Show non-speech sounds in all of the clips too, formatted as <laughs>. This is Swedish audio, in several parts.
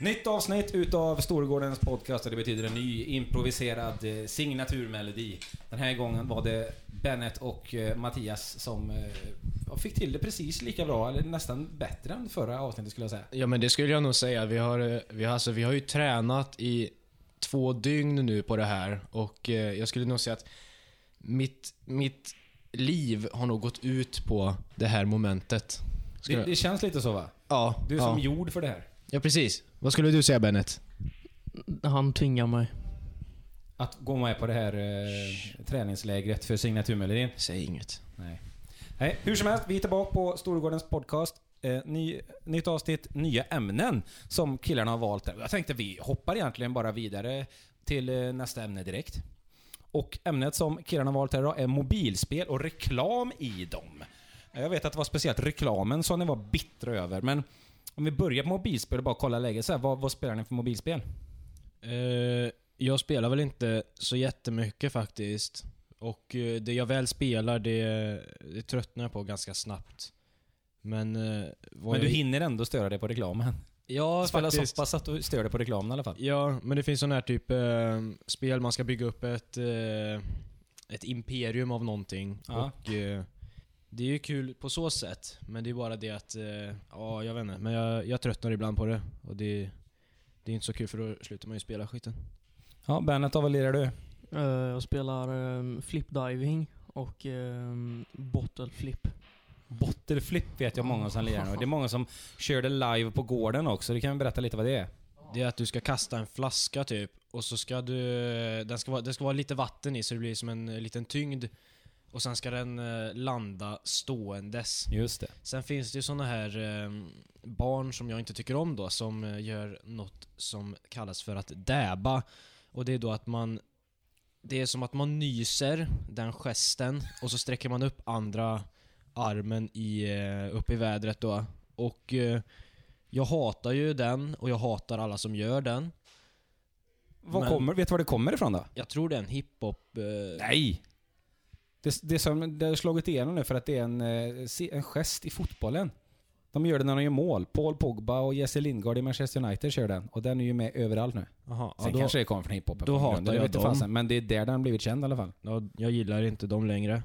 Nytt avsnitt utav Storgårdens podcast och det betyder en ny improviserad eh, signaturmelodi. Den här gången var det Bennett och eh, Mattias som eh, fick till det precis lika bra, eller nästan bättre än förra avsnittet skulle jag säga. Ja men det skulle jag nog säga. Vi har, vi har, alltså, vi har ju tränat i två dygn nu på det här och jag skulle nog säga att mitt, mitt liv har nog gått ut på det här momentet. Det, det känns lite så va? ja, Du är ja. som gjord för det här. ja, precis. Vad skulle du säga Bennet? Han tvingar mig. Att gå med på det här eh, träningslägret för signaturmelodin. Säg inget. Nej. Nej, hur som helst, vi är tillbaka på Storgårdens podcast. Eh, ny, nytt avsnitt, nya ämnen som killarna har valt. Jag tänkte vi hoppar egentligen bara vidare till eh, nästa ämne direkt. Och ämnet som killarna har valt här idag är mobilspel och reklam i dem. Jag vet att det var speciellt reklamen som ni var bittra över, men om vi börjar på mobilspel och bara kolla läget så här, vad, vad spelar ni för mobilspel? Eh, jag spelar väl inte så jättemycket faktiskt. Och eh, det jag väl spelar, det, det tröttnar jag på ganska snabbt. Men... eh, Men du jag- hinner ändå störa dig på reklamen. Ja, Spela så faktiskt. pass att du stör dig på reklamen i alla fall. Ja, men det finns sån här typ eh, spel man ska bygga upp ett, eh, ett imperium av någonting. Ja. Och eh, det är ju kul på så sätt, men det är bara det att, eh, ja jag vet inte, men jag, jag tröttnar ibland på det. Och det, det är inte så kul för då slutar man ju spela skiten. Ja, Bennet, vad lirar du? Eh, jag spelar um, flipdiving och um, bottle flip. Bottleflip vet jag många som lirar nu. Det är många som kör det live på gården också. Du kan berätta lite vad det är? Det är att du ska kasta en flaska typ, och så ska du... Den ska vara, det ska vara lite vatten i så det blir som en eh, liten tyngd. Och sen ska den eh, landa ståendes. Just det. Sen finns det ju såna här eh, barn som jag inte tycker om då, som eh, gör något som kallas för att däba. Och det är då att man... Det är som att man nyser, den gesten, och så sträcker man upp andra armen i, eh, upp i vädret då. Och eh, jag hatar ju den, och jag hatar alla som gör den. Vad Men- kommer, vet du var det kommer ifrån då? Jag tror det är en hiphop... Eh, Nej! Det, det, som, det har slagit igenom nu för att det är en, eh, en gest i fotbollen. De gör det när de gör mål. Paul Pogba och Jesse Lingard i Manchester United kör den. Och den är ju med överallt nu. Aha, Sen då, kanske det kommer från hiphopen. då hatar jag vet inte dem. fasen, Men det är där den blivit känd i alla fall. ja, jag gillar inte dem längre.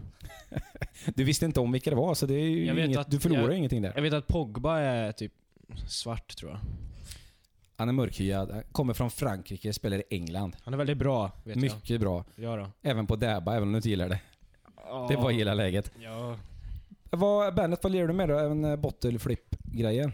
<laughs> Du visste inte om vilka det var, så det är ju Jag inget, att- du förlorar jag- ingenting där. Jag vet att Pogba är typ svart tror jag. Han är mörkhyad, kommer från Frankrike, spelar i England. Han är väldigt bra, vet Mycket bra. jag. Ja då. Även på Dabba, även om du inte gillar det. Det var hela läget. Ja. Vad, Bennet, vad lirar du med då? Även eh, bottle flip-grejen?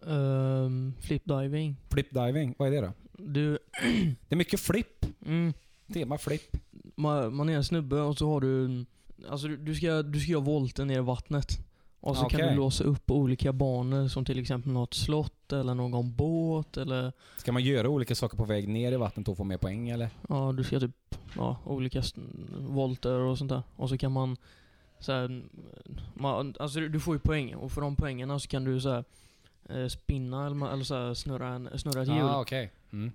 Um, flipdiving. Flip-diving, vad är det då? Du, <clears throat> Det är mycket flip. mm, Tema flip. man, man är en snubbe och så har du... Alltså du- du ska, du ska göra volten ner i vattnet. Och så kan Okej. du låsa upp olika banor som till exempel något slott eller någon båt eller... Ska man göra olika saker på väg ner i vattnet och få mer poäng eller? Ja, du ska typ... Ja, olika st- volter och sånt där. Och så kan man... Så här, man, alltså du- du får ju poäng och för de poängerna så kan du så här, eh, spinna eller, ma- eller så här, snurra, en, snurra ett hjul. Ah, okej. Mm.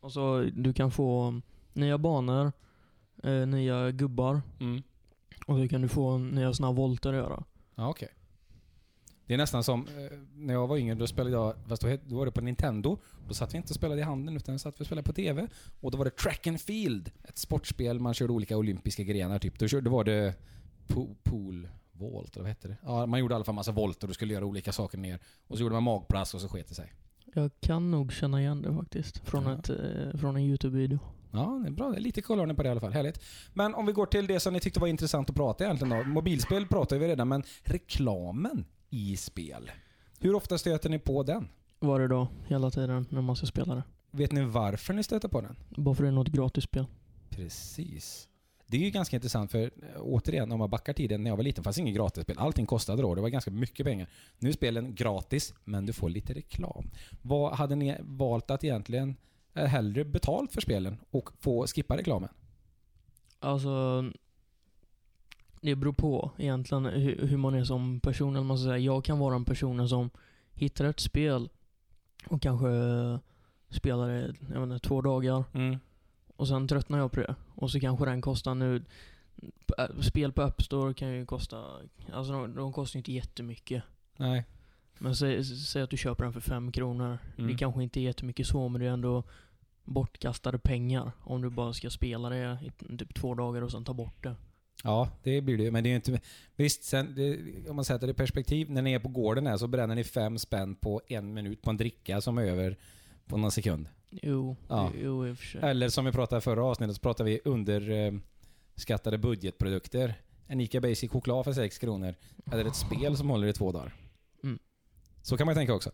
Och så du kan få nya banor, eh, nya gubbar Mm. och så kan du få nya såna här volter att göra. Ja, okej. Det är nästan som eh, när jag var yngre, då spelade jag, fast då, då var det på Nintendo. Då satt vi inte och spelade i handen utan satt vi och spelade på TV. Och då var det Track and Field. Ett sportspel, man körde olika olympiska grenar typ. Då, körde, då var det po pool, volt eller vad hette det? Ja, man gjorde i alla fall massa volter och skulle göra olika saker ner. Och så gjorde man magplask och så sket det sig. Jag kan nog känna igen det faktiskt. Från, Ja. ett, eh, från en YouTube-video. Ja, det är bra. Det är lite koll på det i alla fall. Härligt. Men om vi går till det som ni tyckte var intressant att prata egentligen då. Mobilspel pratar vi redan, men reklamen i spel. Hur ofta stöter ni på den? Varje dag, hela tiden, när man ska spela det. Vet ni varför ni stöter på den? Bara för det är något gratisspel. Precis. Det är ju ganska intressant för eh, återigen, om man backar tiden när jag var liten fanns inget gratisspel. Allting kostade då. Det var ganska mycket pengar. Nu är spelen gratis, men du får lite reklam. Vad hade ni valt att egentligen hellre betalt för spelen och få skippa reklamen? Alltså... Det beror på egentligen hur, hur man är som person. Eller man ska säga. Jag kan vara en person som hittar ett spel och kanske eh, spelar det jag inte, två dagar. Mm. Och sen tröttnar jag på det. Och så kanske den kostar nu... Spel på App Store kan ju kosta... Alltså de, de kostar ju inte jättemycket. Nej. Men säg, säg att du köper den för fem kronor. Mm. Det kanske inte är jättemycket så, men det är ändå bortkastade pengar. Om du bara ska spela det i typ två dagar och sen ta bort det. Ja, det blir det ju. Men det är ju inte... Visst, sen, det, om man sätter det i perspektiv. När ni är på gården här så bränner ni fem spänn på en minut på en dricka som är över på någon sekund. Jo, Ja. jo i och för sig. Eller som vi pratade förra avsnittet så pratade vi underskattade budgetprodukter. En Ica Basic choklad för 6 kronor. Eller ett spel som håller i två dagar. Mm. Så kan man ju tänka också.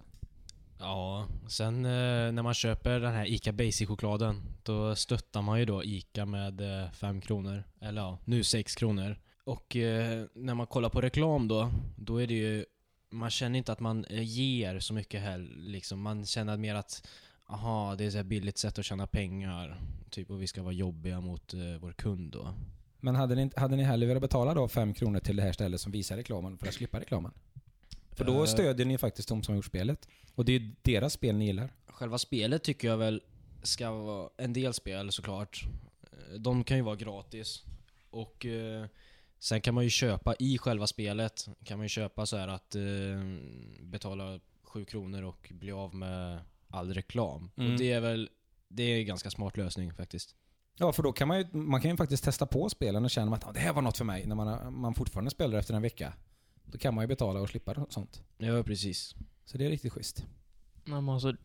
Ja, sen eh, när man köper den här ICA Basic-chokladen, då stöttar man ju då ICA med eh, 5 kronor. Eller ja, nu 6 kronor. Och eh, när man kollar på reklam då, då är det ju... Man känner inte att man eh, ger så mycket heller. liksom. Man känner mer att aha, det är ett billigt sätt att tjäna pengar. Typ och vi ska vara jobbiga mot eh, vår kund då. Men hade ni, hade ni hellre velat betala då 5 kronor till det här stället som visar reklamen för att slippa reklamen? För då Eh. stödjer ni faktiskt de som har gjort spelet. Och det är deras spel ni gillar. Själva spelet tycker jag väl ska vara en del spel såklart. Eh, De kan ju vara gratis. Och eh, sen kan man ju köpa i själva spelet, kan man ju köpa så här att eh, betala 7 kronor och bli av med all reklam. Mm. Och det är väl, det är en ganska smart lösning faktiskt. Ja, för då kan man ju, man kan ju faktiskt testa på spelen och känna att ah, det här var något för mig. När man, man fortfarande spelar efter en vecka. Då kan man ju betala och slippa sånt. Ja, precis. Så det är riktigt schysst. Nej, men alltså,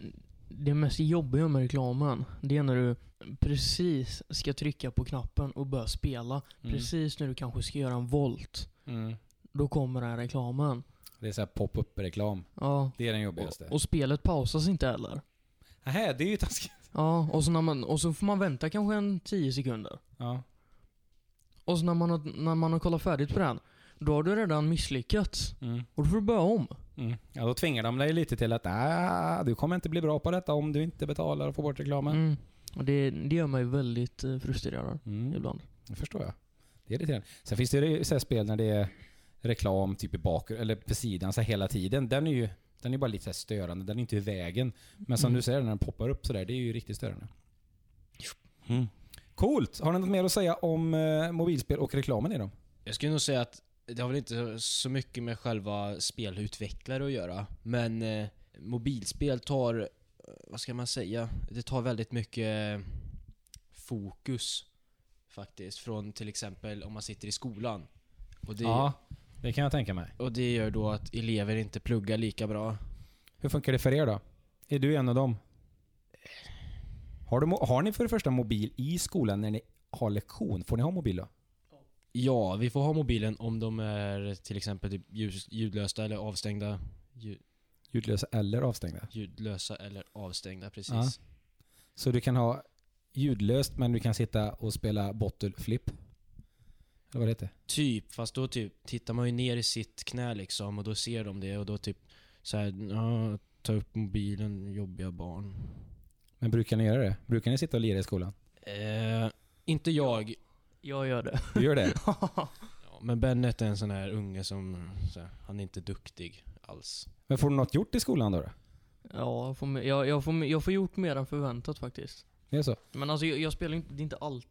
det mest jobbiga med reklamen, det är när du precis ska trycka på knappen och börja spela. Mm. Precis när du kanske ska göra en volt. Mm. Då kommer den här reklamen. Det är så här pop-up-reklam. Ja. Det är den jobbigaste. Och, och spelet pausas inte heller. Nähä, det är ju taskigt. Ja, och så, när man, och så får man vänta kanske en 10 sekunder. Ja. Och så när man, har, när man har kollat färdigt på den, då har du redan misslyckats. Mm. Och då får du börja om. Mm. Ja, då tvingar de dig lite till att ah, du kommer inte bli bra på detta om du inte betalar och får bort reklamen. Mm. Och det, det gör mig väldigt eh, frustrerad Mm. ibland. Det förstår jag. Det är irriterande. Sen finns det ju så här spel när det är reklam typ i bak eller på sidan så här hela tiden. Den är ju den är bara lite så störande. Den är inte i vägen. Men som Mm. du säger, när den poppar upp sådär, det är ju riktigt störande. Mm. Coolt! Har ni något mer att säga om eh, mobilspel och reklamen i dem? Jag skulle nog säga att det har väl inte så mycket med själva spelutvecklare att göra. Men eh, mobilspel tar, eh, vad ska man säga, det tar väldigt mycket fokus faktiskt. Från till exempel om man sitter i skolan. Och det, Ja, det kan jag tänka mig. och det gör då att elever inte pluggar lika bra. Hur funkar det för er då? Är du en av dem? Har, du, har ni för det första mobil i skolan när ni har lektion? Får ni ha mobil då? Ja, vi får ha mobilen om de är till exempel typ ljus, ljudlösa eller avstängda. Ljud, Ljudlösa eller avstängda? ljudlösa eller avstängda, precis. Ja. Så du kan ha ljudlöst men du kan sitta och spela bottle flip? Eller vad det heter? Typ, fast då typ tittar man ju ner i sitt knä liksom och då ser de det och då typ så här, ja, ta upp mobilen, jobbiga barn. Men brukar ni göra det? Brukar ni sitta och lira i skolan? Eh, inte jag, Jag gör det. Du gör det? <laughs> ja, men Bennet är en sån här unge som, så här, han är inte duktig alls. Men får du något gjort i skolan då? då? Ja, jag får, jag, jag, får, jag får gjort mer än förväntat faktiskt. Det är så? Men alltså jag, jag spelar inte, det är inte allt.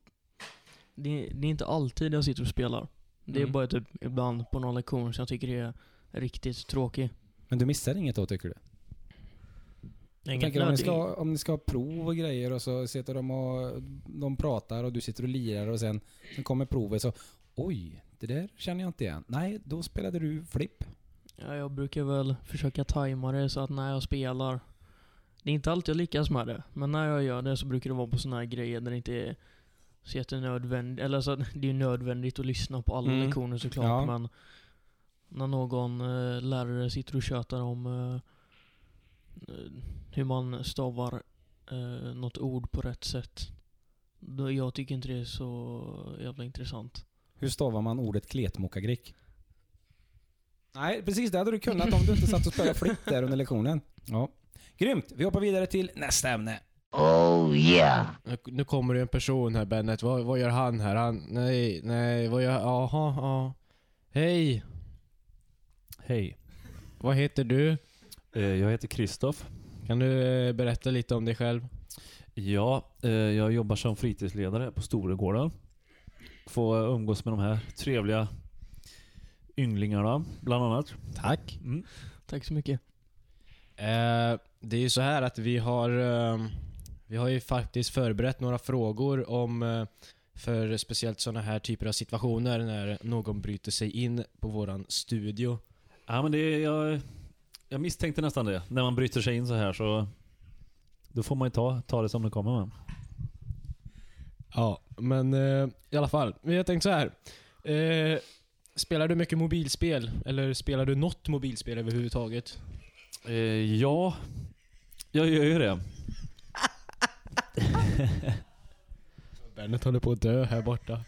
Det, är- det är inte alltid jag sitter och spelar. Det är Mm. bara typ ibland på någon lektion som jag tycker det är riktigt tråkig. Men du missar inget då tycker du? Jag tänker om ni, ska, om ni ska ha prov och grejer och så sitter de och de pratar och du sitter och lirar och sen, sen kommer provet så Oj, det där känner jag inte igen. Nej, då spelade du flipp. Ja, jag brukar väl försöka tajma det så att när jag spelar Det är inte alltid jag lyckas med det, men när jag gör det så brukar det vara på såna här grejer där det inte är så jättenödvändigt, eller så att det är ju nödvändigt att lyssna på alla Mm. lektioner såklart, Ja. men när någon eh, lärare sitter och tjötar om eh, eh, hur man stavar eh, något ord på rätt sätt. Jag tycker inte det är så jävla intressant. Hur stavar man ordet kletmokagrick? Nej, precis det hade du kunnat om du inte satt och spelade flipp där under lektionen. Ja. Grymt! Vi hoppar vidare till nästa ämne. Nu, nu kommer det en person här Bennet, vad, vad gör han här? Han, nej, nej, vad gör, jaha, ja. Hej, Hej. vad heter du? Eh, Jag heter Kristoff. Kan du eh, berätta lite om dig själv? Ja, eh, jag jobbar som fritidsledare på Storegården. Får umgås med de här trevliga ynglingarna, bland annat. Tack. Mm. Tack så mycket. Eh, det är ju så här att vi har, vi har ju faktiskt förberett några frågor om för speciellt sådana här typer av situationer när någon bryter sig in på våran studio. Ja men det är, jag, jag misstänkte nästan det. När man bryter sig in så här så... Då får man ju ta, ta det som det kommer med. Ja, men eh, i alla fall. Vi har tänkt så här. Eh, spelar du mycket mobilspel? Eller spelar du något mobilspel överhuvudtaget? Eh, ja, jag gör ju det. <laughs> Bennet håller på att dö här borta.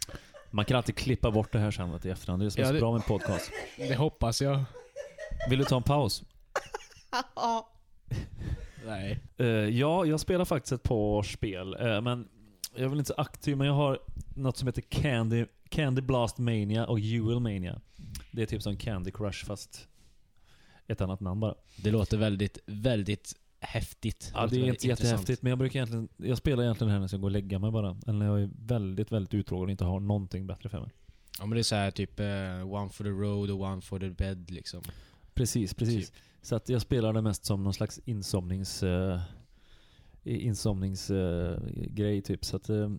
Man kan alltid klippa bort det här sen vet du, i efterhand. Det är så Ja, det- bra med podcast. Det hoppas jag. Vill du ta en paus? Nej. Eh, ja, jag spelar faktiskt ett par spel. eh, men jag är väl inte så aktiv, men jag har något som heter Candy, Candy Blast Mania och Jewel Mania. Det är typ som Candy Crush fast ett annat namn bara. Det låter väldigt, väldigt häftigt. Ja, låter det är inte jättehäftigt, men jag brukar egentligen, jag spelar egentligen här när jag ska gå och lägga mig bara. Eller när jag är väldigt, väldigt uttråkad och inte har någonting bättre för mig. Ja men det är så här typ eh, one for the road och one for the bed liksom. Precis, precis. Så att jag spelar det mest som någon slags insomnings... Uh, insomningsgrej typ. Så att eh,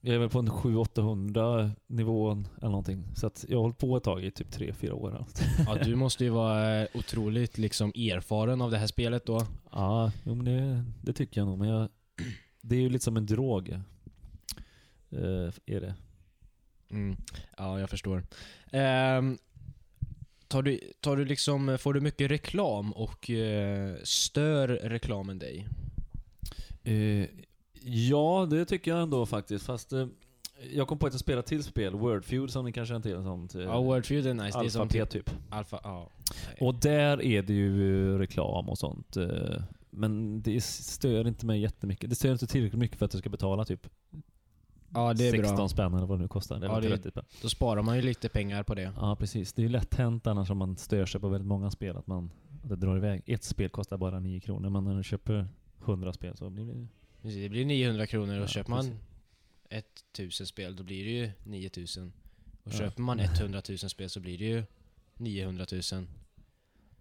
jag är väl på en 700-800 nivån eller någonting. Så att jag har hållit på ett tag i typ 3-4 år. Ja du måste ju vara otroligt liksom erfaren av det här spelet då. Ja, jo, men det, det tycker jag nog. Men jag, det är ju lite som en drog. Eh, är det. Mm. Ja, jag förstår. Ehm, tar, du, tar du liksom, får du mycket reklam och eh, stör reklamen dig? Eh, ja, det tycker jag ändå faktiskt. Fast eh, jag kom på att jag spelar till spel, Wordfeud som ni kanske känner till. Sånt, eh, Ja, Wordfeud är nice. Det är som Alpha P typ typ. alfa, ja. Och där är det ju eh, reklam och sånt. eh, Men det stör inte mig jättemycket. Det stör inte tillräckligt mycket för att jag ska betala typ ja, det är 16 bra. spänn eller vad det nu kostar. Ja, det är- 30 spänn. Då sparar man ju lite pengar på det. Ja, precis. Det är ju lätt hänt annars om man stör sig på väldigt många spel att man att det drar iväg. Ett spel kostar bara 9 kronor, men när du köper 100 spel så blir det... Precis, Det blir 900 kronor och Ja, köper man precis. 1000 spel då blir det ju 9000. Och Ja. köper man 100 000 spel så blir det ju 900 000.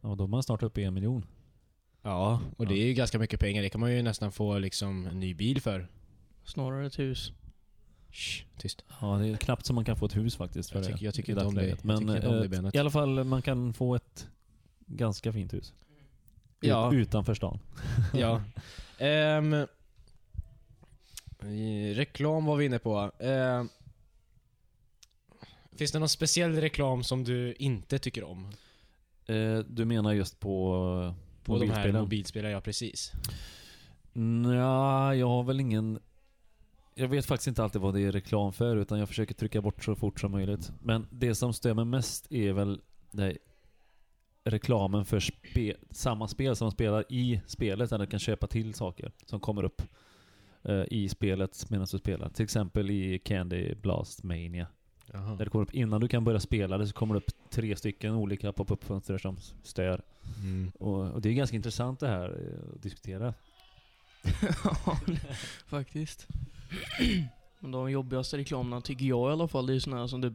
Ja, då är man snart uppe i en miljon. Ja, och det är ju ganska mycket pengar. Det kan man ju nästan få liksom en ny bil för. Snarare ett hus. Shh, tyst. Ja, det är knappt som man kan få ett hus faktiskt för Jag tycker- jag tycker inte om det. Jag Men tycker inte om det benet. i alla fall, man kan få ett ganska fint hus. Ut, Ja. Utanför stan. <laughs> Ja. Ehm, reklam var vi inne på. Ehm, finns det någon speciell reklam som du inte tycker om? Eh, du menar just på, På de här mobilspelen? mobilspelen, ja precis. Nja, jag har väl ingen... Jag vet faktiskt inte alltid vad det är reklam för, utan jag försöker trycka bort så fort som möjligt. Men det som mig mest är väl det reklamen för spe, samma spel som man spelar i spelet, där du kan köpa till saker som kommer upp eh, i spelet medan du spelar. Till exempel i Candy Blast Mania. Jaha. Där det kommer upp, innan du kan börja spela det så kommer det upp tre stycken olika pop-up-fönster som stör. Mm. Och, och det är ganska intressant det här eh, att diskutera. <laughs> Ja, faktiskt. <clears throat> Men de jobbigaste reklamerna tycker jag i alla fall, det är såna här som typ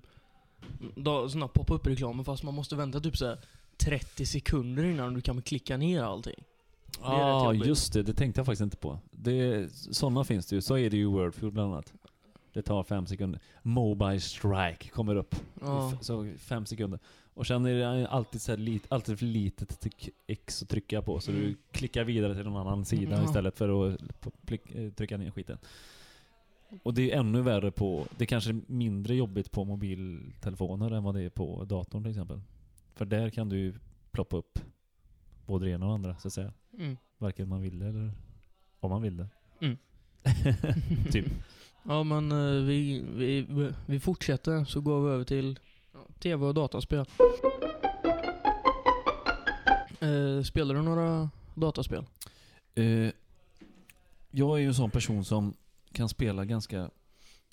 såna pop-up-reklamer fast man måste vänta typ så här 30 sekunder innan du kan klicka ner allting. Ja, jobbigt. just det. Det tänkte jag faktiskt inte på. Det, sådana finns det ju. Så är det ju i Wordfeud bland annat. Det tar fem sekunder. Mobile Strike kommer upp. F- Så fem sekunder. Och sen är det alltid, så lit, alltid för litet X att trycka på. Så du Mm. klickar vidare till någon annan sida Ja. istället för att trycka ner skiten. Och det är ännu värre på... Det är kanske är mindre jobbigt på mobiltelefoner än vad det är på datorn till exempel. För där kan du ju ploppa upp både det ena och det andra så att säga. Mm. Varken man vill det eller om man vill det. Mm. <laughs> typ. Ja men eh, vi, vi, vi fortsätter så går vi över till TV och dataspel. Eh, spelar du några dataspel? Eh, jag är ju en sån person som kan spela ganska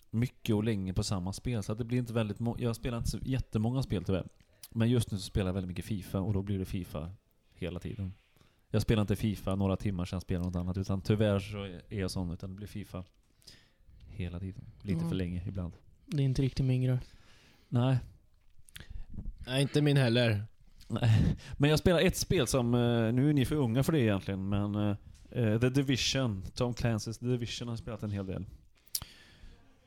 mycket och länge på samma spel. Så att det blir inte väldigt Jag spelar inte så jättemånga spel tyvärr. Men just nu så spelar jag väldigt mycket Fifa och då blir det Fifa hela tiden. Jag spelar inte Fifa några timmar sen spelar något annat. Utan tyvärr så är jag sån. Utan det blir Fifa hela tiden. Lite Ja. för länge ibland. Det är inte riktigt min grej. Nej. Nej, inte min heller. Nej. Men jag spelar ett spel som, eh, nu är ni för unga för det egentligen, men eh, The Division, Tom Clancy's The Division har spelat en hel del.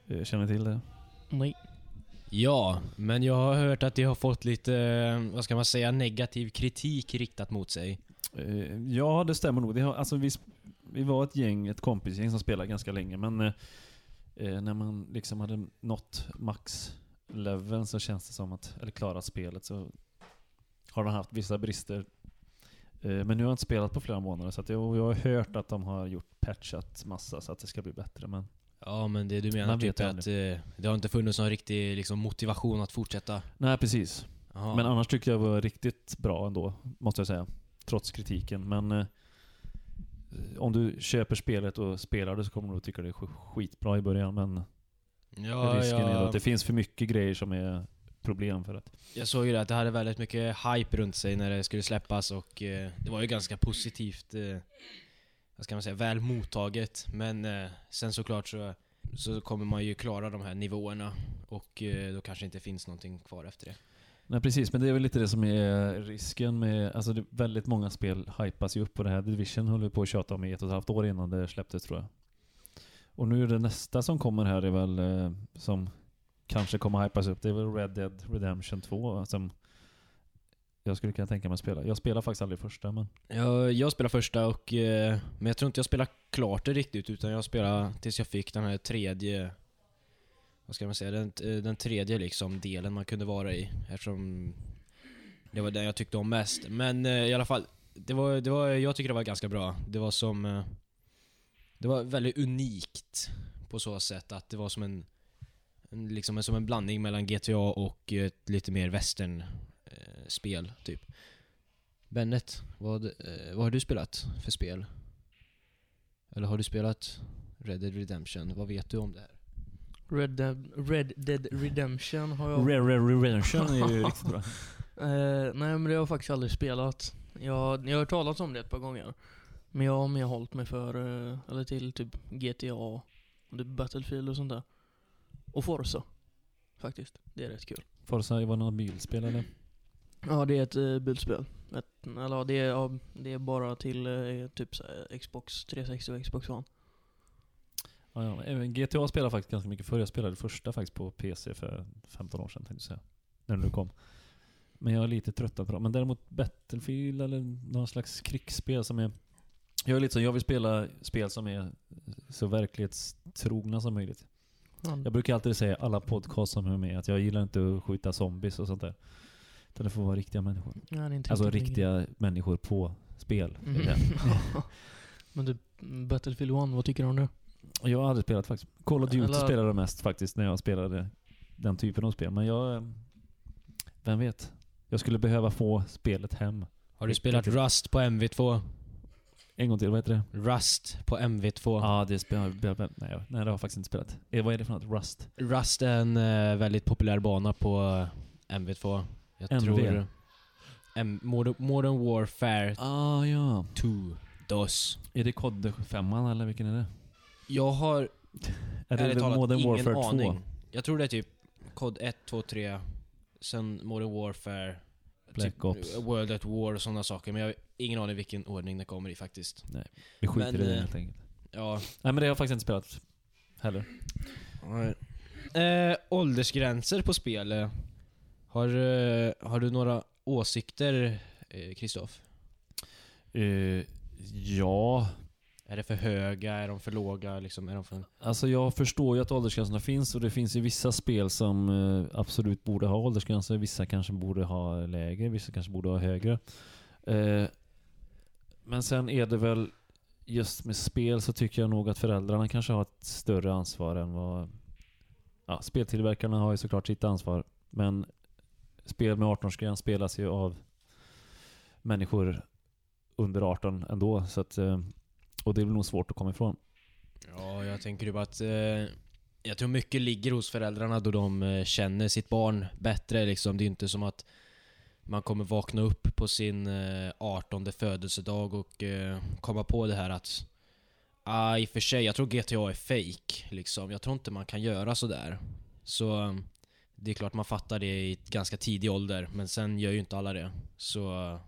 Eh, Känner ni till det? Nej. Ja, men jag har hört att det har fått lite, eh, vad ska man säga, negativ kritik riktat mot sig. Eh, Ja, det stämmer nog. Det har, alltså, vi, vi var ett gäng, ett kompisgäng som spelade ganska länge, men eh, när man liksom hade nått max-leveln så känns det som att, eller klarat spelet, så har den haft vissa brister. Eh, men nu har jag inte spelat på flera månader, så jag, jag har hört att de har gjort patchat massa så att det ska bli bättre. Men Ja, men det du menar Man typ att eh, det har inte funnits någon riktig liksom, motivation att fortsätta? nej, precis. Jaha. Men annars tycker jag det var riktigt bra ändå, måste jag säga. Trots kritiken. Men eh, om du köper spelet och spelar det så kommer du att tycka det är sk- skitbra i början. Men ja, risken är ja, att det finns för mycket grejer som är problem för att... Jag såg ju det att det hade väldigt mycket hype runt sig när det skulle släppas och eh, det var ju ganska positivt, eh, vad ska man säga, väl mottaget. Men eh, sen såklart så, så kommer man ju klara de här nivåerna och eh, då kanske inte finns någonting kvar efter det. Nej precis, men det är väl lite det som är risken med... Alltså det, väldigt många spel hypas ju upp på det här. Division höll vi på att tjata om i ett och ett halvt år innan det släpptes tror jag. Och nu är det nästa som kommer här är väl eh, som kanske kommer hypas upp. Det är väl Red Dead Redemption 2 som jag skulle kunna tänka mig att spela. Jag spelar faktiskt aldrig första men... Jag, jag spelar första och, eh, men jag tror inte jag spelar klart det riktigt utan jag spelar tills jag fick den här tredje, vad ska man säga, den, eh, den tredje liksom delen man kunde vara i eftersom det var den jag tyckte om mest. Men eh, i alla fall, det var, det var, jag tycker det var ganska bra. Det var som, eh, det var väldigt unikt på så sätt att det var som en liksom som en blandning mellan GTA och ett lite mer western eh, spel typ. Bennet, vad, eh, vad har du spelat för spel? Eller har du spelat Red Dead Redemption? Vad vet du om det här? Red Dead, Red Dead Redemption har jag... Rare Rare Redemption är ju riktigt bra. <laughs> Eh, nej men det har jag faktiskt aldrig spelat. Jag, jag har hört talas om det ett par gånger. Men jag har mer hållit mig för, eh, eller till typ GTA, och typ Battlefield och sånt där. Och Forza. Faktiskt. Det är rätt kul. Forza var något bilspel eller? Ja, det är ett uh, bilspel. Ett, eller det är, ja, det är bara till eh, typ så här, Xbox 360 och Xbox One. Ja, ja. Även GTA spelade faktiskt ganska mycket förr. Jag spelade första faktiskt på PC för 15 år sedan tänkte jag säga. När det nu kom. Men jag är lite tröttad på det. Men däremot Battlefield eller någon slags krigsspel som är... Jag är lite så, jag vill spela spel som är så verklighetstrogna som möjligt. Ja, Jag brukar alltid säga alla podcast som är med att jag gillar inte att skjuta zombies och sånt där. Utan det får vara riktiga människor. ja, det är inte Alltså riktigt riktiga människor på spel. Mm. <laughs> Men du, Battlefield 1, vad tycker du om det? Jag har aldrig spelat faktiskt. Call of Duty Eller- spelade jag mest faktiskt när jag spelade den typen av spel. Men jag... eh, Vem vet? Jag skulle behöva få spelet hem. Har du spelat. Rust på MV2? En gång till, vad heter det? Rust på MV2. Ja, det spelar... Nej, nej, det har jag faktiskt inte spelat. Eh, vad är det för något? Rust? Rust är en eh, väldigt populär bana på eh, MV2. Jag MV? tror... M Modern, Modern Warfare Ah, ja. 2. DOS. Är det COD 5 eller vilken är det? Jag har <laughs> Är det ärligt talat Modern ingen Warfare 2? aning. Jag tror det är typ COD 1, 2, 3, sen Modern Warfare, Black typ Ops. World at War och sådana saker. Men jag har ingen aning vilken ordning det kommer i faktiskt. Vi skiter Men, i det eh, helt enkelt. Ja. Nej men det har jag faktiskt inte spelat heller. Eh, åldersgränser på spel. eh. Har, har du några åsikter, Kristoff? Eh, ja, är det för höga? Är de för låga? Liksom, är de för... alltså jag förstår ju att åldersgränserna finns och det finns ju vissa spel som eh, absolut borde ha åldersgränser. Vissa kanske borde ha lägre, vissa kanske borde ha högre. Eh, men sen är det väl just med spel så tycker jag nog att föräldrarna kanske har ett större ansvar än vad... Ja, speltillverkarna har ju såklart sitt ansvar. Men spel med 18-årsgräns spelas ju av människor under 18 ändå. Så att, eh, och det är väl nog svårt att komma ifrån. Ja, jag tänker ju bara att... Eh, jag tror mycket ligger hos föräldrarna då de eh, känner sitt barn bättre liksom. Det är ju inte som att man kommer vakna upp på sin eh, 18 födelsedag och eh, komma på det här att... Ah, i och för sig, jag tror GTA är fake liksom. Jag tror inte man kan göra sådär. Så... det är klart man fattar det i ganska tidig ålder, men sen gör ju inte alla det. Så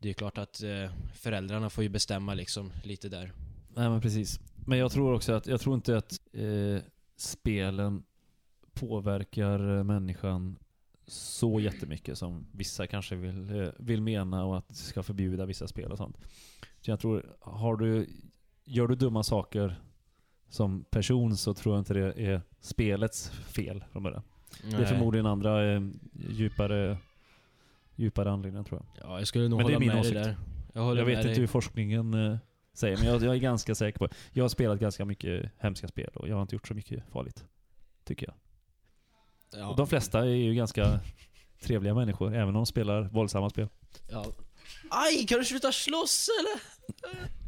det är klart att eh, föräldrarna får ju bestämma liksom lite där. Nej men precis. Men jag tror också att, jag tror inte att eh, spelen påverkar eh, människan så jättemycket som vissa kanske vill, eh, vill mena och att ska förbjuda vissa spel och sånt. Så jag tror, har du, gör du dumma saker som person så tror jag inte det är spelets fel från början. Det är Nej. förmodligen andra eh, djupare, djupare anledningar tror jag. Ja, jag skulle nog Men det är hålla min med åsikt. dig där. Jag, Jag vet med inte dig. hur forskningen eh, säger, men jag, jag är ganska säker på Jag har spelat ganska mycket hemska spel och jag har inte gjort så mycket farligt. Tycker jag. Ja. Och de flesta är ju ganska trevliga människor, även om de spelar våldsamma spel. Ja. Aj, kan du sluta slåss eller?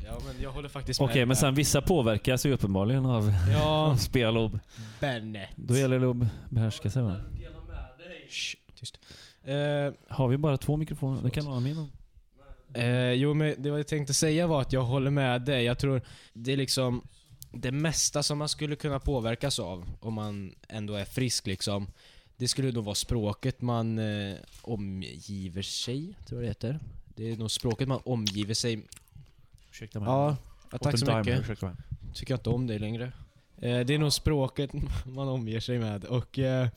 Ja men jag håller faktiskt Okej, med. men sen vissa påverkas ju uppenbarligen av, av Ja, <laughs> spel och Bennet. då gäller det att behärska sig va? Shh, tyst. Eh, Har vi bara två mikrofoner? Det kan vara min. Eh, jo men det jag tänkte säga var att jag håller med dig. Jag tror det är liksom det mesta som man skulle kunna påverkas av om man ändå är frisk liksom. Det skulle nog vara språket man eh, omgiver sig, tror jag det heter. Det är nog språket man omgiver sig... Ursäkta mig. Ja, ja tack så mycket. Ursäkta mig. Tycker jag inte om dig längre. Eh, det är nog språket <laughs> man omger sig med och eh,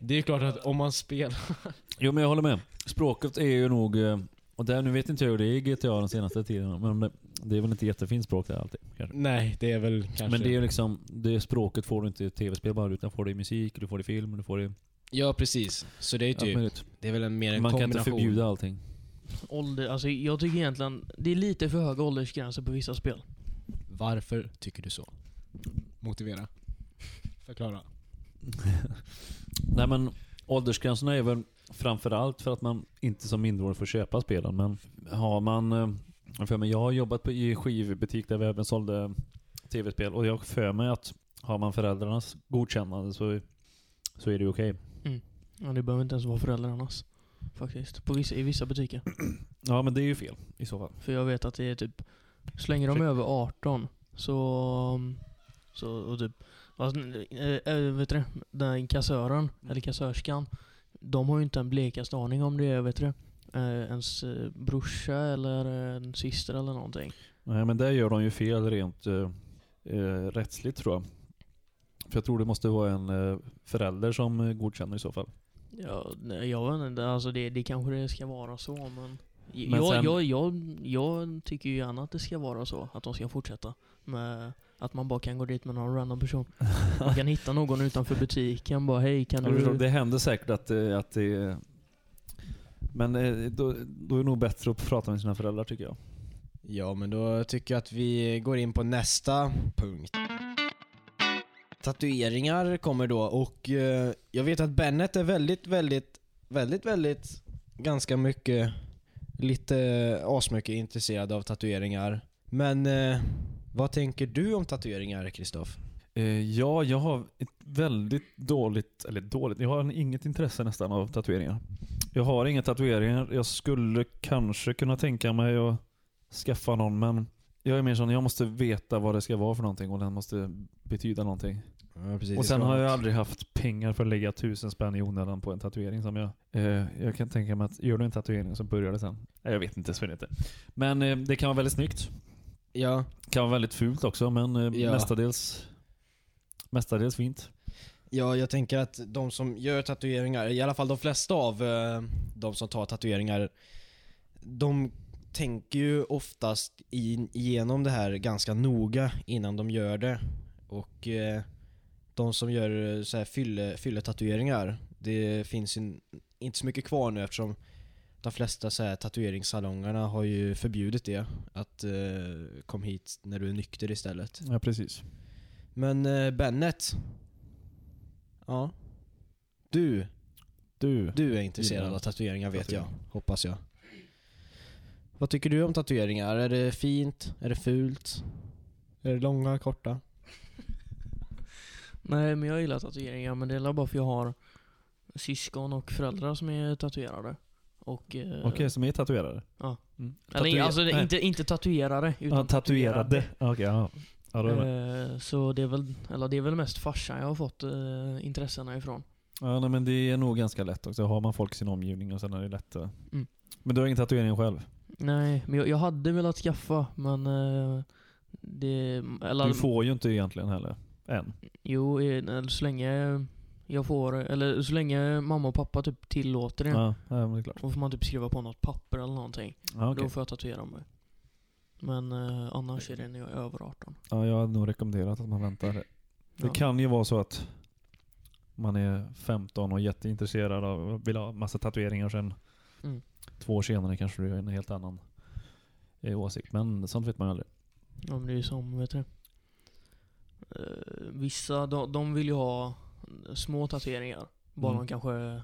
det är klart att om man spelar... <laughs> Jo men jag håller med. Språket är ju nog, eh, och där, nu vet inte jag hur det är i GTA den senaste tiden, men det, det är väl inte jättefint språk där alltid. Kanske. Nej, det är väl kanske... Men det är ju liksom, det språket får du inte i tv-spel bara, utan får det i musik, du får det i film, du får det i Ja precis. Så det är typ, möjligt. det är väl en, mer en Man kan inte kombination. förbjuda allting. Ålder, alltså jag tycker egentligen, det är lite för höga åldersgränser på vissa spel. Varför tycker du så? Motivera. Förklara. <laughs> Nej men åldersgränserna är väl framförallt för att man inte som minderårig får köpa spelen. Men har man... eh, jag för mig, jag har jobbat på, i skivbutik där vi även sålde tv-spel och jag för mig att har man föräldrarnas godkännande så, så är det okej. Ja, det behöver inte ens vara föräldrarnas. Faktiskt. På vissa, I vissa butiker. <clears throat> Ja men det är ju fel i så fall. För jag vet att det är typ, slänger de över 18 så, så och typ, alltså, äh, äh, vet du den kassören, eller kassörskan, de har ju inte en blekaste aning om det är, vet du äh, ens äh, brorsa eller en syster eller någonting. Nej men där gör de ju fel rent eh, eh, rättsligt tror jag. För jag tror det måste vara en eh, förälder som eh, godkänner i så fall. Ja, jag vet inte, alltså det, det kanske det ska vara så men Men jag, sen- jag, jag, jag tycker ju gärna att det ska vara så, att de ska fortsätta med att man bara kan gå dit med någon random person. <laughs> Man kan hitta någon utanför butiken bara hej kan förstår, du... det händer säkert att, att det... Men eh, då, då är det nog bättre att prata med sina föräldrar tycker jag. Ja, men då tycker jag att vi går in på nästa punkt. Tatueringar kommer då och eh, jag vet att Bennet är väldigt, väldigt, väldigt, väldigt ganska mycket, lite asmycket intresserad av tatueringar. Men eh, vad tänker du om tatueringar, Kristoff? Eh, ja, jag har ett väldigt dåligt, eller dåligt, jag har inget intresse nästan av tatueringar. Jag har inga tatueringar. Jag skulle kanske kunna tänka mig att skaffa någon, men jag är mer sån, jag måste veta vad det ska vara för någonting och den måste betyda någonting. Ja, precis. Och sen har jag aldrig haft pengar för att lägga tusen spänn i onödan på en tatuering som jag... Eh, jag kan tänka mig att gör du en tatuering så börjar det sen. Nej, jag vet inte, så inte. Men eh, det kan vara väldigt snyggt. Ja, Kan vara väldigt fult också, men eh, Ja. mestadels... Mestadels fint. Ja, jag tänker att de som gör tatueringar, i alla fall de flesta av eh, de som tar tatueringar, de tänker ju oftast igenom det här ganska noga innan de gör det. Och eh, de som gör så här fylle, fylletatueringar, det finns ju inte så mycket kvar nu eftersom de flesta så här tatueringssalongerna har ju förbjudit det. Att eh, kom hit när du är nykter istället. Ja, precis. Men eh, Bennet. Ja. Du, Du. du är intresserad av tatueringar vet jag. Hoppas jag. Vad tycker du om tatueringar? Är det fint? Är det fult? Är det långa, korta? <laughs> Nej men jag gillar tatueringar men det är bara för jag har syskon och föräldrar som är tatuerade. Och... Eh, Okej, som är tatuerare? Ja. Mm. Eller Tatuer- alltså det, nej. inte, inte tatuerare utan Ja, tatuerade. Okej, ja. Ja, då är jag med. Eh, så det är väl, eller det är väl mest farsan jag har fått eh, intressena ifrån. Ja, nej, men det är nog ganska lätt också. Har man folk i sin omgivning och sen är det lätt att... Mm. Men du har ingen tatuering själv? Nej, men jag, jag hade velat skaffa, men eh, det... Eller, Du får ju inte egentligen heller. Än. Jo, eh, eller så länge jag får, eller så länge mamma och pappa typ tillåter det. Ja, ja men det är klart. Då får man typ skriva på något papper eller någonting. Ja, okej. Då får jag tatuera mig. Men eh, annars är det när jag är över 18. ja, jag hade nog rekommenderat att man väntar. Det Ja. kan ju vara så att man är 15 och jätteintresserad av vill ha massa tatueringar sen Mm. två år senare kanske du har en helt annan eh, åsikt. Men sånt vet man ju aldrig. Ja men det är ju som, vet du. Eh, vissa, de, de vill ju ha små tatueringar. Bara Mm. de kanske,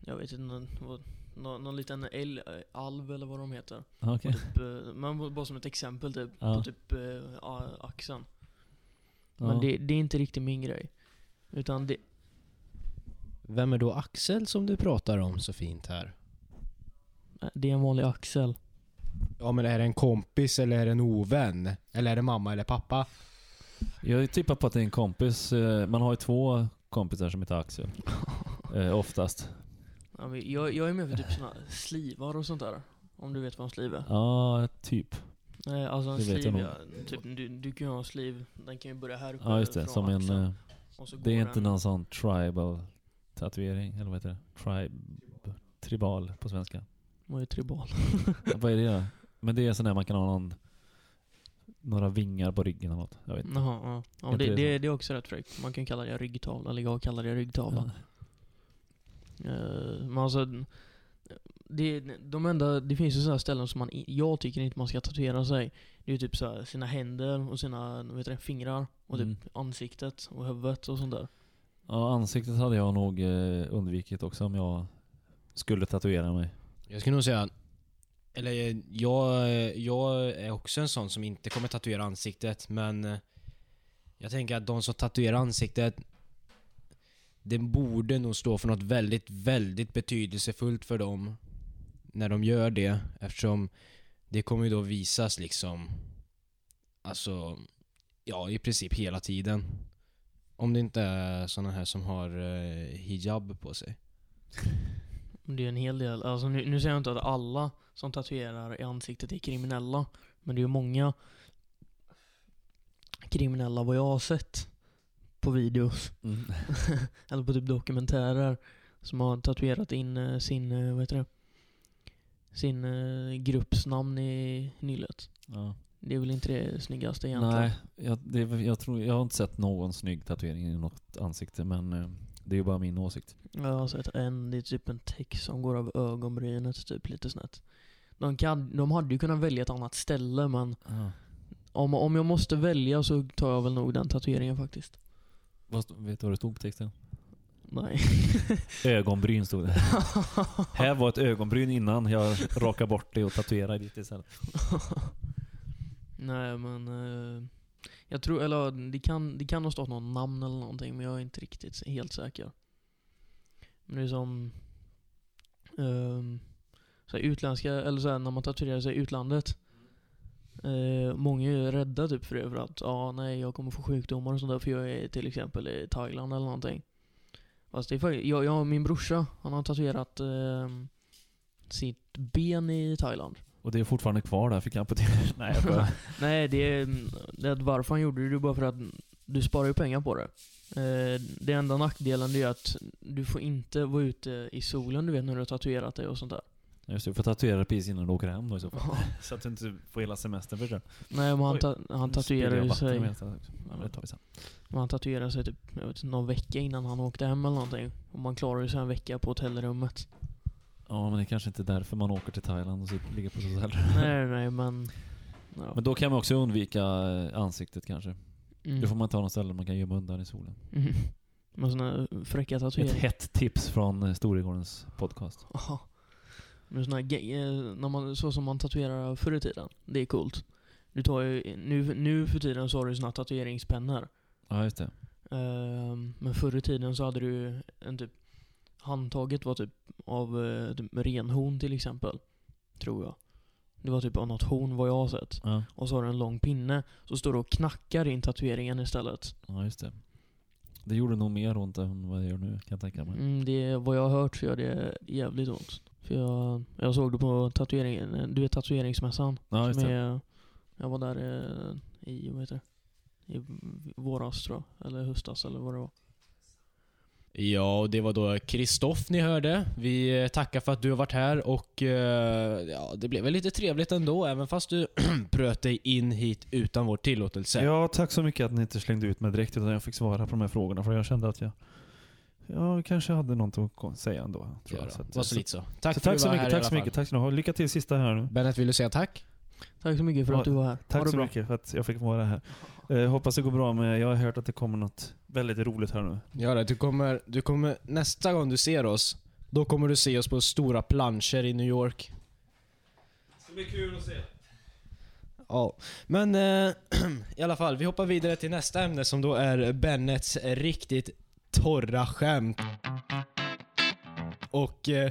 jag vet inte, någon, vad- någon, någon liten älg, alv eller vad de heter. Ja, Okej. Typ, eh, men bara som ett exempel typ, Ja. på typ eh, a- axeln. Ja. Men det, det är inte riktigt min grej. Utan det, Vem är då Axel som du pratar om så fint här? det är en vanlig axel. Ja men är det en kompis eller är det en ovän? Eller är det mamma eller pappa? Jag tippar på att det är en kompis. Eh, Man har ju två kompisar som heter Axel. <laughs> Eh, oftast. Ja, men jag, jag är med för typ såna slivar och sånt där. Om du vet vad en sliv är. Ja, typ. Nej, alltså en Det sliv, ja, typ, du, du kan ju ha en sliv, den kan ju börja här uppe Ja, just det. Som en... axeln, eh, Det är går inte den- någon sån tribal tatuering, eller vad heter det? Tribe... Tribal på svenska. Vad är tribal? vad är det då? <laughs> Men det är sån där man kan ha någon... Några vingar på ryggen eller något. Jag vet inte. Jaha, ja. ja det, det det, det är också rätt fräckt. Man kan kalla det ryggtavla, eller jag kallar det ryggtavla. Eh, men alltså, det, de enda, det finns ju sådana ställen som man, jag tycker inte man ska tatuera sig. Det är ju typ så här, sina händer och sina vet du, fingrar och typ Mm. ansiktet och huvudet och sånt där. Ja, ansiktet hade jag nog eh, undvikit också om jag skulle tatuera mig. Jag skulle nog säga eller eh, jag, eh, jag är också en sån som inte kommer tatuera ansiktet men eh, Jag tänker att de som tatuerar ansiktet Det borde nog stå för något väldigt, väldigt betydelsefullt för dem När de gör det eftersom Det kommer ju då visas liksom Alltså Ja i princip hela tiden. Om det inte är såna här som har hijab på sig. Det är en hel del. Alltså nu, nu säger jag inte att alla som tatuerar i ansiktet är kriminella. Men det är ju många kriminella vad jag har sett på videos. Mm. <laughs> eller på typ dokumentärer. Som har tatuerat in eh, sin, eh, vad heter det? Sin eh, grupps namn i nyllet. Ja. Det är väl inte det snyggaste egentligen. Nej, jag, det, jag, tror, jag har inte sett någon snygg tatuering i något ansikte men det är ju bara min åsikt. Jag har sett en, det är typ en text som går över ögonbrynet typ lite snett. De, kan, de hade ju kunnat välja ett annat ställe men Ja. om, om jag måste välja så tar jag väl nog den tatueringen faktiskt. Vad, stod- vet du vad det stod på texten? Nej. <laughs> Ögonbryn stod det. <laughs> Här var ett ögonbryn innan jag rakade bort det och tatuerade dit istället. <laughs> Nej men eh, jag tror, eller det kan, det kan ha stått något namn eller någonting men jag är inte riktigt helt säker. Men det är som ehm, så utländska, eller så när man tatuerar sig i utlandet. Eh, många är rädda typ för det för att ah, nej jag kommer få sjukdomar och sånt där för jag är till exempel i Thailand eller någonting. Fast det är faktiskt, jag, jag min brorsa, han har tatuerat ehm, sitt ben i Thailand. Och det är fortfarande kvar där, fick jag amputera. <laughs> Nej, jag bara, <laughs> Nej, det är, det är att varför han gjorde det, det är bara för att du sparar ju pengar på det. Eh, det enda nackdelen är att du får inte vara ute i solen, du vet när du har tatuerat dig och sånt där. Just det, du får tatuera det precis innan du åker hem då i så fall. <laughs> Så att du inte får hela semestern förstörd. Nej, men han, ta, han tatuerade ju sig, men han tatuerade sig typ, jag vet, inte, någon vecka innan han åkte hem eller någonting. Och man klarar ju sig en vecka på hotellrummet. Ja, men det är kanske inte är därför man åker till Thailand och sitter, ligger på hotell. <laughs> nej, nej, men... Ja. Men då kan man också undvika eh, ansiktet kanske. Mm. Då får man ta något ställe man kan gömma undan i solen. Mm. Med såna fräcka Ett tatueringar. hett tips från eh, Storegårdens podcast. Ja. Men såna eh, när man, så som man tatuerar förr i tiden. Det är coolt. Du tar ju, nu, nu för tiden så har du såna här tatueringspennor. Ja, just det. Ehm, men förr i tiden så hade du en typ Handtaget var typ av eh, typ renhorn till exempel. Tror jag. Det var typ av något horn vad jag har sett. Ja, Och så har du en lång pinne. Så står du och knackar in tatueringen istället. ja just det. Det gjorde nog mer ont än vad det gör nu kan jag tänka mig. Mm, det, vad jag har hört så gör det jävligt ont. För jag, jag såg det på tatueringen, du vet tatueringsmässan. Ja, just det. är, jag var där eh, i, vad heter det? I våras tror jag. Eller höstas eller vad det var. Ja, och det var då Kristoff ni hörde. Vi eh, tackar för att du har varit här och eh, ja, det blev väl lite trevligt ändå, även fast du <clears throat> bröt dig in hit utan vår tillåtelse. Ja, tack så mycket att ni inte slängde ut mig direkt utan jag fick svara på de här frågorna för jag kände att jag, jag kanske hade något att säga ändå. Tror Ja, jag. Så att- Var så lite så. Tack så för att tack du så var mycket, här i tack alla så mycket, fall. tack så mycket. Lycka till sista här nu. Bennet, vill du säga tack? Tack så mycket för att du var här. Tack så bra. mycket för att jag fick vara här. Eh, hoppas det går bra med, jag har hört att det kommer något väldigt roligt här nu. Ja, det, du, kommer, du kommer, nästa gång du ser oss, då kommer du se oss på stora planscher i New York. Det ska bli kul att se. Ja, men eh, <clears throat> i alla fall, vi hoppar vidare till nästa ämne som då är Bennets riktigt torra skämt. Och eh,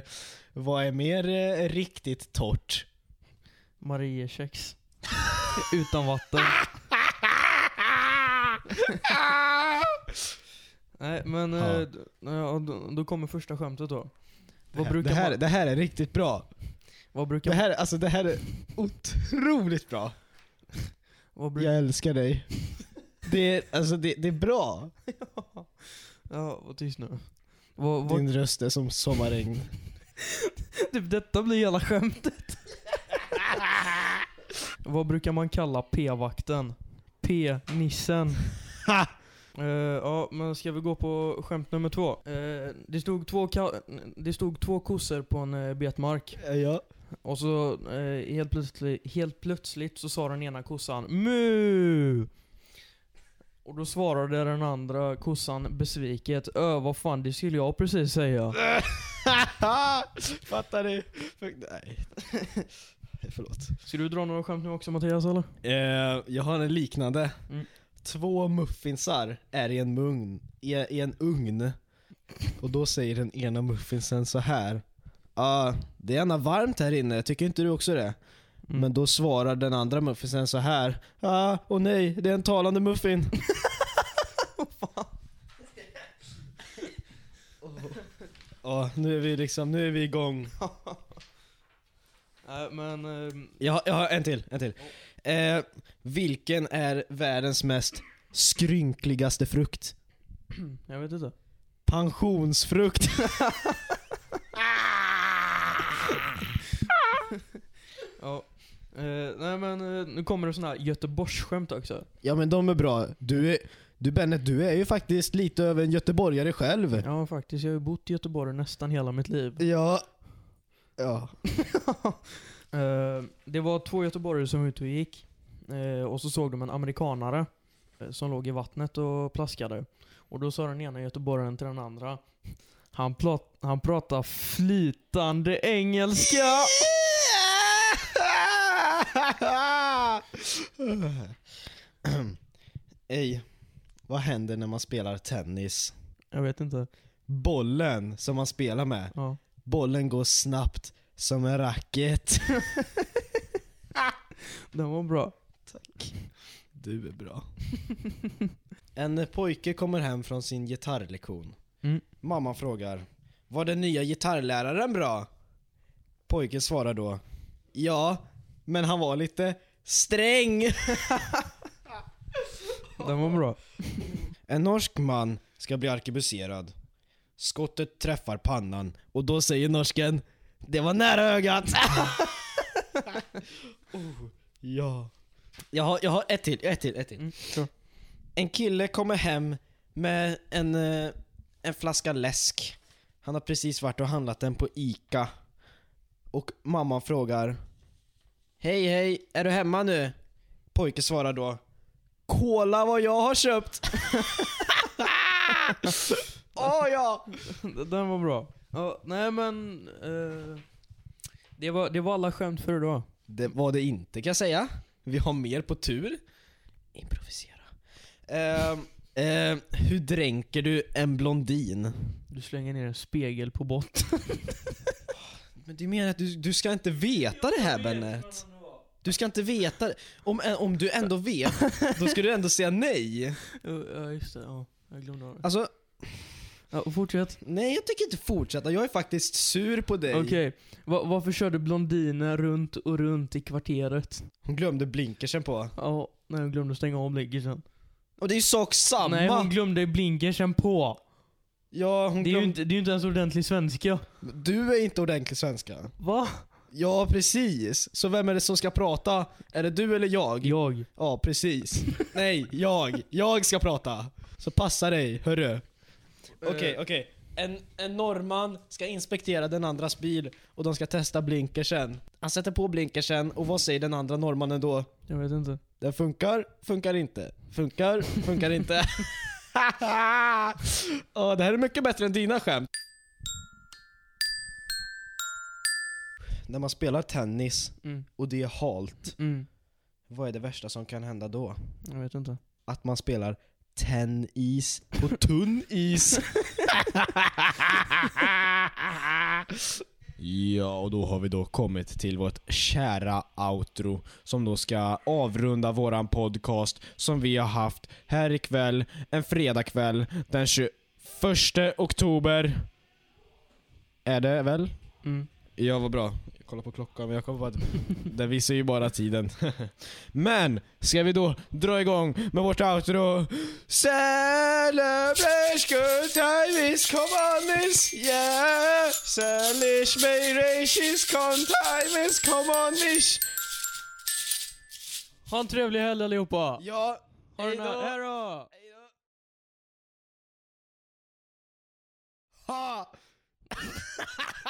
vad är mer eh, riktigt torrt? Mariekex. <laughs> Utan vatten. <laughs> <laughs> Nej men, Ja. eh, ja, då, då kommer första skämtet då. Vad det, brukar, här, man, det här är riktigt bra. vad brukar, Det här, alltså, det här är otroligt bra. <laughs> vad brukar, Jag älskar dig. Det är, alltså, det, det är bra. <laughs> ja var tyst nu. Vad, vad, Din röst är som sommarregn. typ detta blir hela skämtet. vad brukar man kalla p-vakten? P-nissen. <laughs> Eh, ja, men ska vi gå på skämt nummer två? Eh, det, stod två det stod två kossor på en uh, betmark. Ja. Och så eh, helt, plötsligt, helt plötsligt så sa den ena kossan MU! Och då svarade den andra kossan besviket Ö, vad fan det skulle jag precis säga. <laughs> Fattar du? Nej. <laughs> Förlåt. Ska du dra några skämt nu också Mattias eller? Eh, jag har en liknande. Mm. Två muffinsar är i en, mugn, i, i en ugn. Och då säger den ena muffinsen så här. Ja, det är gärna varmt här inne, tycker inte du också det? Mm. Men då svarar den andra muffinsen så här. Ja, och nej, det är en talande muffin. <laughs> Ja, nu är vi liksom, nu är vi igång. <laughs> Nej men, har, jag har en till, en till. Eh, vilken är världens mest skrynkligaste frukt? jag vet inte. Pensionsfrukt. <laughs> Ja. Eh, nej men eh, nu kommer det såna här Göteborgsskämt också. ja men de är bra. Du, är, du Bennet, du är ju faktiskt lite över en göteborgare själv. Ja faktiskt, jag har ju bott i Göteborg nästan hela mitt liv. Ja. Ja. <laughs> Eh, det var två göteborgare som var ute och gick. Eh, och så såg de en amerikanare eh, som låg i vattnet och plaskade. Och då sa den ena göteborgaren till den andra. Han, plat- han pratar flytande engelska. <laughs> Ej, vad händer när man spelar tennis? Jag vet inte. Bollen som man spelar med, Ja. Bollen går snabbt som en racket. <laughs> Den var bra. Tack. Du är bra. <laughs> en pojke kommer hem från sin gitarrlektion. Mm. Mamman frågar Var den nya gitarrläraren bra? Pojken svarar då Ja, men han var lite sträng. Den var bra. En norsk man ska bli arkebuserad. Skottet träffar pannan och då säger norsken Det var nära ögat! <laughs> oh, ja. Jag har, jag har ett till, ett till, ett till. Mm. En kille kommer hem med en, eh, en flaska läsk. Han har precis varit och handlat den på ICA. Och mamman frågar Hej hej, är du hemma nu? Pojke svarar då Kolla vad jag har köpt! <laughs> Åh ja! <laughs> Den var bra. Ja, nej men... eh, det, var, det var alla skämt för idag. Det var det inte kan jag säga. Vi har mer på tur. Improvisera. Ehm, ehm, hur dränker du en blondin? Du slänger ner en spegel på botten. <laughs> Men du menar att du, du ska inte veta det här Bennet? Du ska inte veta det. Om, om du ändå vet, då ska du ändå säga nej. <laughs> ja just det, ja. Jag glömde vad det Alltså, Ja, fortsätt. nej jag tycker inte fortsätta. Jag är faktiskt sur på dig. Okej, Va- varför körde blondiner runt och runt i kvarteret? Hon glömde blinkersen på. Ja, nej hon glömde stänga av blinkersen. Och det är ju sak samma. Nej, hon glömde blinkersen på. ja, hon Det är, ju inte, det är ju inte ens ordentlig svenska. Du är inte ordentlig svenska. Va? Ja, precis. Så vem är det som ska prata? Är det du eller jag? Jag. Ja, precis. Nej, jag. Jag ska prata. Så passa dig, hörru. Okej, okej. En, en norrman ska inspektera den andras bil och de ska testa blinkersen. Han sätter på blinkersen och vad säger den andra norrmannen då? Jag vet inte. Den funkar, funkar inte. Funkar, funkar inte. <laughs> Ja, det här är mycket bättre än dina skämt. När man spelar tennis Mm. och det är halt, Mm. vad är det värsta som kan hända då? Jag vet inte. Att man spelar tennis på tunn is. <laughs> Ja, och då har vi då kommit till vårt kära outro som då ska avrunda våran podcast som vi har haft här ikväll, en fredagkväll den 21 oktober. Är det väl? Mm. Ja, vad bra. Jag kollar på klockan, men jag kommer på att den visar ju bara tiden. <laughs> men, ska vi då dra igång med vårt outro? Celebrate good time is come on is yeah Celebrate is come time is come on is Ha en trevlig helg allihopa! Ja, hejdå. Hejdå! Ha! <laughs>